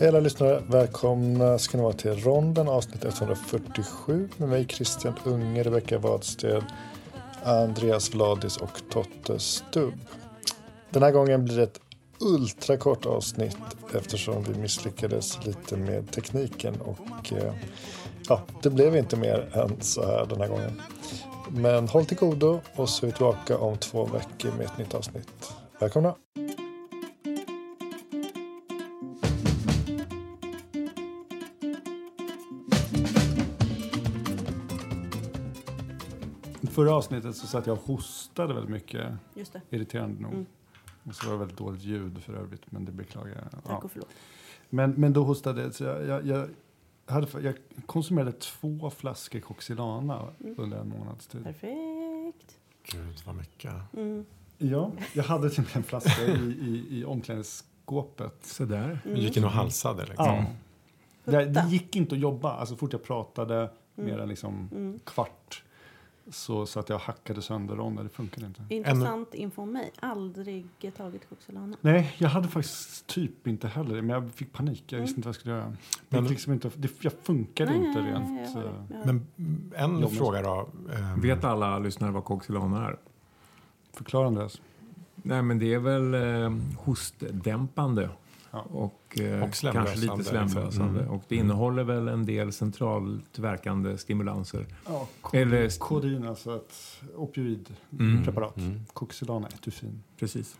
Hej alla lyssnare, välkomna ska ni vara till Ronden avsnitt 147 med mig Christian Unge, Rebecka Wadsted, Andreas Vladis och Totte Stubb. Den här gången blir det ett ultrakort avsnitt eftersom vi misslyckades lite med tekniken och eh, ja, det blev inte mer än så här den här gången. Men håll till godo och så är vi tillbaka om två veckor med ett nytt avsnitt. Välkomna! Förra avsnittet så satt jag och hostade väldigt mycket, Just det. irriterande nog. Mm. Och så var det väldigt dåligt ljud för övrigt, men det beklagar jag. Tack Ja. och förlåt. Men, men då hostade jag, så jag, jag, jag, hade, jag konsumerade två flaskor Coxilana Mm. under en månads tid. Perfekt. Gud, vad mycket. Mm. Ja, jag hade till och med en flaska i, i, i omklädningsskåpet. Så där. Du gick in och halsade liksom. Ja. Det, det gick inte att jobba. Alltså, så fort jag pratade Mm. mer än liksom Mm. kvart så, så att jag hackade sönder ronder. Det funkade inte. Intressant info om mig. Aldrig tagit Coxilana. Nej, jag hade faktiskt typ inte heller det, men jag fick panik. Jag visste Mm. inte vad jag skulle göra. Men- Men, liksom inte, det, jag funkade Nej, inte nej, rent. nej, jag det. eh, Jag det. Men en Jobbigt. fråga då. ehm, Vet alla lyssnare vad Coxilana är? Förklara Andreas. Nej, men det är väl eh, hostdämpande. Och, eh, Och kanske lite slemlösande. liksom. Mm. Och det innehåller väl en del centralt verkande stimulanser. Ja, Eller- kodin, alltså ett opioidpreparat. Mm. Mm. Coxilana, etufin. Precis.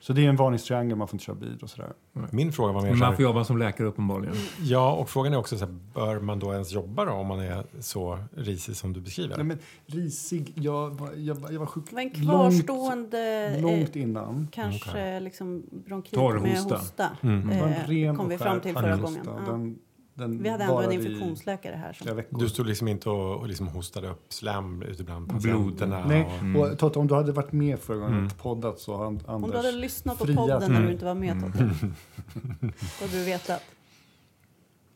Så det är en varningstriangel, man får inte köra bil och sådär. Min fråga var mer Men så man får jobba som läkare uppenbarligen. Ja, och frågan är också så här, bör man då ens jobba då om man är så risig som du beskriver? Nej, men risig, jag, var- jag, var- jag var sjuk Det var en långt, kvarstående långt eh, innan. kanske Okej. liksom bronkit Torr med hosta. Mm. Det var en Eh, ren kom vi fram till förra gången. Ja. Den, den Vi hade ändå en infektionsläkare här. Som. Du stod liksom inte och, och liksom hostade upp slem ute bland patienterna? Nej, Och, Mm. och Totte, om du hade varit med förra gången Mm. och poddat så har An- om Anders... du hade lyssnat på friat. podden när Mm. du inte var med Totte, då hade du vetat.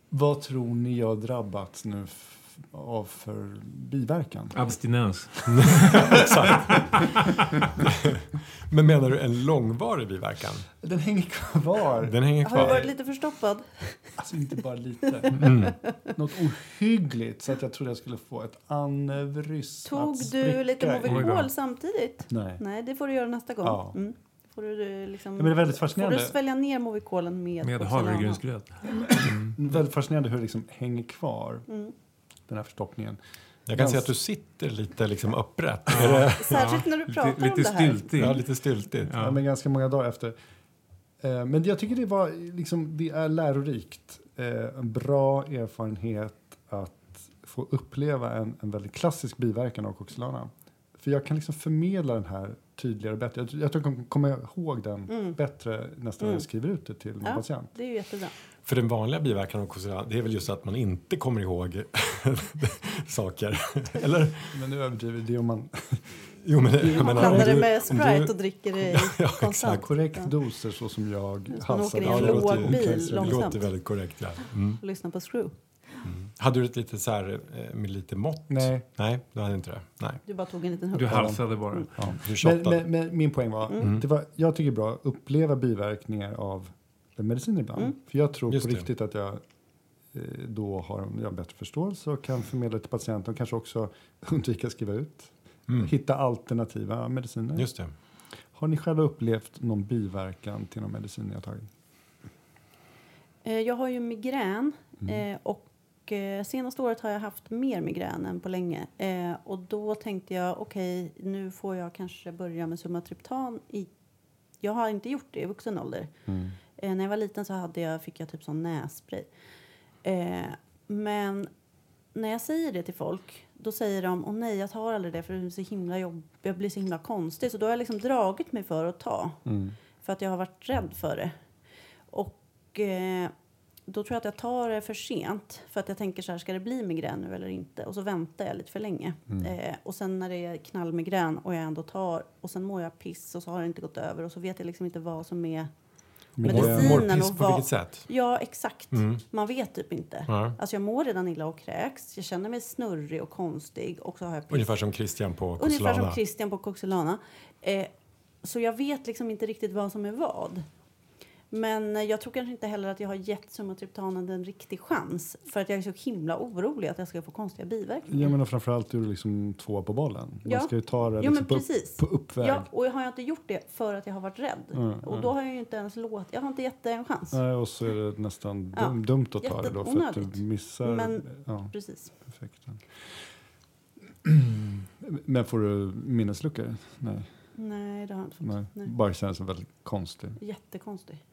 Vad tror ni jag drabbats nu av för biverkan? Abstinens. Men menar du en långvarig biverkan? Den hänger kvar. Den hänger Har du varit kvar? lite förstoppad? Alltså inte bara lite. Mm. Något ohyggligt så att jag trodde jag skulle få ett aneurysm. Tog du lite Movicol samtidigt? Nej. Nej, det får du göra nästa gång. Ja. Mm. Får du, liksom, Ja, men det är väldigt får fascinerande. du svälja ner Movicolen med, Med havregrynsgröt. Väldigt fascinerande hur det liksom hänger kvar, Mm. Den här förstoppningen. Jag kan se att du sitter lite liksom upprätt. Det, Särskilt när du pratar Lite, om lite det här. styltig. ja, lite styltigt. Ja. Ja. men ganska många dagar efter. Eh, men jag tycker det, var, liksom, det är lärorikt. Eh, en bra erfarenhet att få uppleva en, en väldigt klassisk biverkan av Coxilana. För jag kan liksom förmedla den här tydligare och bättre. Jag, jag tror jag kommer komma ihåg den Mm. bättre nästa gång Mm. jag skriver ut det till min Ja. patient. Det är ju jättebra. För den vanliga biverkan av Coxilana, det är väl just att man inte kommer ihåg saker? Eller? Men nu överdriver det om man Jo, men jag Man menar, blandar det med om du- Sprite och dricker det Ja, konstant. korrekt Ja. doser så som jag man halsade. åker i Ja, en det låg bil Det långsamt. låter väldigt korrekt, ja. Mm. Och lyssna på Screw. Mm. Hade du ett litet så här, eh, med lite mått? Nej. Nej, du hade inte det. Nej, Du bara tog en liten hugg. Du halsade bara. Mm. Ja. du Men, shottade. men, men min poäng var, Mm. det var, jag tycker det är bra att uppleva biverkningar av medicin ibland. Mm. För jag tror Just på det. riktigt att jag eh, då har jag bättre förståelse och kan förmedla till patienten och kanske också undvika att skriva ut. Mm. Hitta alternativa mediciner. Just det. Har ni själva upplevt någon biverkan till någon medicin ni har tagit? Eh, Jag har ju migrän Mm. eh, och eh, senaste året har jag haft mer migrän än på länge. Eh, Och då tänkte jag okej, nu får jag kanske börja med sumatriptan i... Jag har inte gjort det i vuxen ålder. Mm. Eh, när jag var liten så hade jag, fick jag typ sån nässpray. Eh, men när jag säger det till folk, då säger de åh nej, jag tar aldrig det för det är så himla jobb, jag blir så himla konstig. Så då har jag liksom dragit mig för att ta, Mm. för att jag har varit rädd för det. Och eh, då tror jag att jag tar det för sent, för att jag tänker så här, ska det bli migrän nu eller inte? Och så väntar jag lite för länge. Eh, och sen när det är knallmigrän och jag ändå tar, och sen mår jag piss och så har det inte gått över och så vet jag liksom inte vad som är Men medicinen mår och på vad- vilket sätt? Ja, exakt. Mm. Man vet typ inte. Ja. Alltså jag mår redan illa och kräks. Jag känner mig snurrig och konstig. Och så har jag piss. Ungefär som Christian på Ungefär Coxilana. som Christian på Coxilana. Eh, så jag vet liksom inte riktigt vad som är vad. Men eh, jag tror kanske inte heller att jag har gett sumatriptanen en riktig chans. För att jag är så himla orolig att jag ska få konstiga biverkningar. Jag menar framförallt är du liksom tvåa på bollen. Man Ja. ska ju ta det Jo, liksom men på, precis. på uppväg. Ja, och jag har inte gjort det för att jag har varit rädd. Mm, och mm. då har jag ju inte ens låtit, jag har inte gett det en chans. Nej, och så är det nästan Ja. dum, dumt att ta det då för att du missar Men- ja, Precis. effekten. Men får du minnesluckor? Nej, Nej, det har jag inte fått. nej. Nej. bara känns väldigt konstigt. Jättekonstig.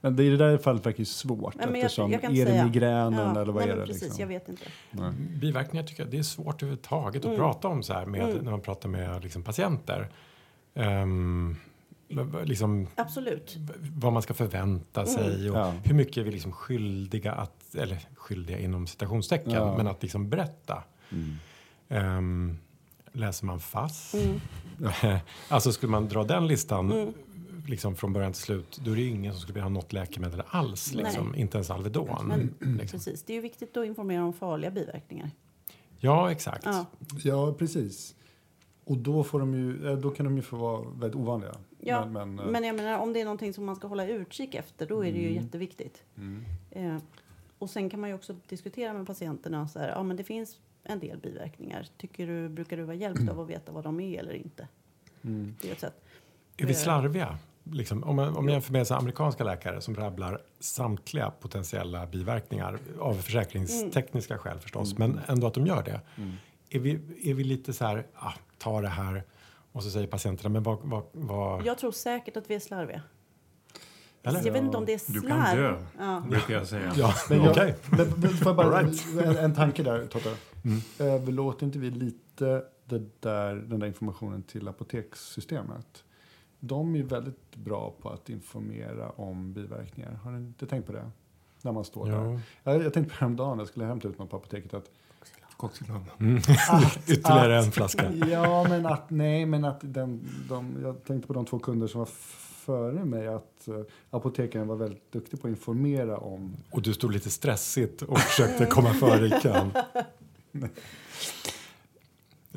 Men det i det där fallet verkar ju svårt Nej, men jag- eftersom jag kan är det säga. migränen Ja, eller vad nej, är det? Precis, Liksom? jag vet inte. Nej. Biverkningar tycker jag det är svårt överhuvudtaget att Mm. prata om så här med, Mm. när man pratar med liksom, patienter. V- liksom, Absolut. vad man ska förvänta sig och Ja. hur mycket är vi liksom skyldiga att, eller skyldiga inom citationstecken, Ja. men att liksom berätta. Mm. Ehm, läser man FASS? Mm. alltså skulle man dra den listan Mm. Liksom från början till slut, då är det ju ingen som skulle vilja ha något läkemedel alls. Liksom. Inte ens Alvedon. Men, liksom. precis. Det är ju viktigt att informera om farliga biverkningar. Ja, exakt. Ja. Ja, precis. Och då, får de ju, eh, då kan de ju få vara väldigt ovanliga. Ja, men, men, eh, Men jag menar, om det är någonting som man ska hålla utkik efter, då är det ju Mm. jätteviktigt. mm. Eh, och sen kan man ju också diskutera med patienterna. Så här, ja, men det finns en del biverkningar. Tycker du, brukar du vara hjälpt av att veta vad de är eller inte? Mm. Det är ett sätt. Är vi slarviga? Liksom, om, man, om jag jämför med så amerikanska läkare som rabblar samtliga potentiella biverkningar av försäkringstekniska skäl förstås, men ändå att de gör det. Mm. Är, vi, är vi lite så här, ah, ta det här och så säger patienterna, men vad... vad, vad Jag tror säkert att vi är slarviga. eller? Jag vet inte om det är Du slarv. kan dö. Ja. brukar jag säga. Ja, Men jag- okej. Men, men får jag bara, right. en, en tanke där, Totte. Mm. Överlåter inte vi lite det där, den där informationen till apotekssystemet? De är väldigt bra på att informera om biverkningar. Har ni inte tänkt på det? När man står där. Ja. Jag, jag tänkte på häromdagen, jag skulle hämta ut något på apoteket. Att, Coxilon. Mm. att, Ytterligare att, en flaska. Ja, men att nej, men att den, de, jag tänkte på de två kunder som var före mig. Att uh, apotekaren var väldigt duktig på att informera om Och du stod lite stressigt och försökte komma före i kön.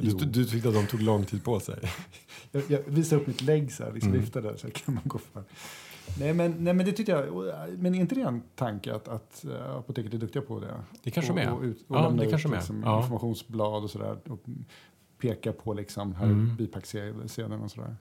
Du, du tyckte att de tog lång tid på sig. Jag, jag visade upp mitt lägg så här, liksom Mm. viftade så här, kan man gå för. Nej men, nej men det tyckte jag, men är inte det en tanke att, att äh, apoteket är duktiga på det? Det kanske de är. Och, och, ut, och Ja, lämna det ut kanske är. liksom, Ja. informationsblad och sådär. Och peka på liksom, här Mm. bipacksedeln och sådär.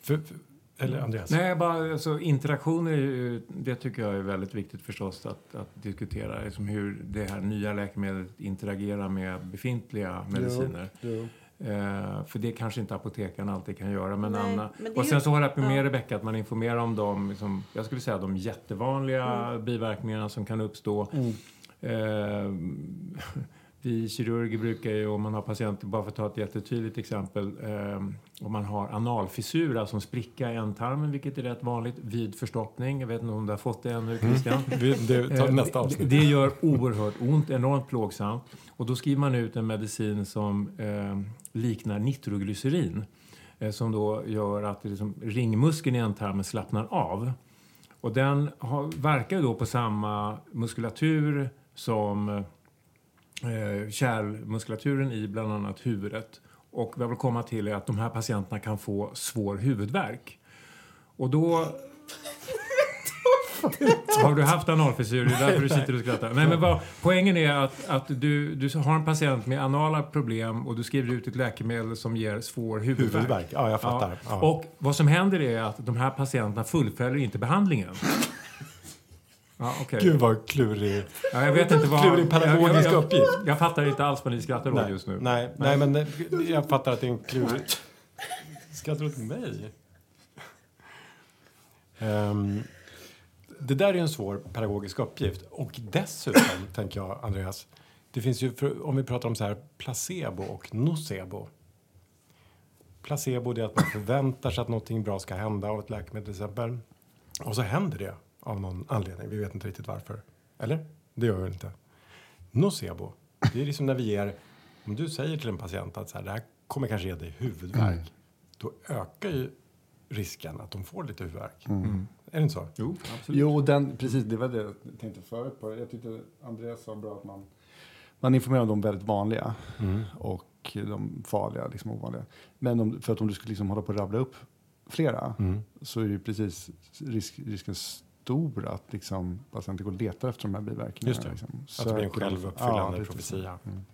För, för, eller Andreas? Nej, bara alltså, interaktioner, det tycker jag är väldigt viktigt förstås att, att diskutera. Liksom hur det här nya läkemedlet interagerar med befintliga mediciner. Jo. Eh, för det kanske inte apotekaren alltid kan göra. Men Nej, Anna, men och ju- sen så håller jag med ja. Rebecka att man informerar om de, liksom, jag skulle säga de jättevanliga biverkningarna som kan uppstå. Mm. Eh, vi kirurger brukar ju, om man har patienter, bara för att ta ett jättetydligt exempel, eh, om man har analfissur, alltså en spricka i ändtarmen, vilket är rätt vanligt vid förstoppning. Jag vet inte om du har fått det ännu, Christian? Vi, det tar Eh, nästa det- avsnitt. Det gör oerhört ont, enormt plågsamt. Och då skriver man ut en medicin som eh, liknar nitroglycerin. Eh, som då gör att det liksom, ringmuskeln i ändtarmen slappnar av. Och den har, verkar då på samma muskulatur som eh, kärlmuskulaturen i bland annat huvudet. Och vad jag vill komma till är att de här patienterna kan få svår huvudvärk. Och då... Har du haft analfissur? Det är därför du sitter och skrattar. Nej, men vad, poängen är att, att du, du har en patient med anala problem och du skriver ut ett läkemedel som ger svår huvudvärk. Huvudvärk, ja jag fattar. Ja. Ja. Och vad som händer är att de här patienterna fullföljer inte behandlingen. Ja, okej. Gud vad klurig. Ja, jag vet inte vad... Klurig pedagogisk jag, jag, uppgift. jag fattar inte alls vad ni skrattar åt just nu. nej, nej, men jag fattar att det är en klurig... Skrattar du åt mig? Ehm, det där är en svår pedagogisk uppgift. Och dessutom, tänker jag, Andreas, det finns ju, för, om vi pratar om så här placebo och nocebo. Placebo är att man förväntar sig att någonting bra ska hända av ett läkemedel till exempel. Och så händer det av någon anledning. Vi vet inte riktigt varför. Eller? Det gör det inte. Nocebo, det är liksom när vi ger... Om du säger till en patient att så här, det här kommer kanske ge dig huvudvärk. Då ökar ju risken att de får lite huvudvärk. Mm. Är det inte så? Jo, absolut. Jo, den, precis. Det var det jag tänkte förut på. Jag tyckte Andreas sa bra att man, man informerar om de väldigt vanliga och de farliga, liksom ovanliga. Men om, för att om du skulle liksom hålla på att rabbla upp flera Mm. så är det ju precis risk, risken stor att liksom, patienten går och letar efter de här biverkningarna. Just det. Liksom. Att det blir en självuppfyllande så. profetia. Mm.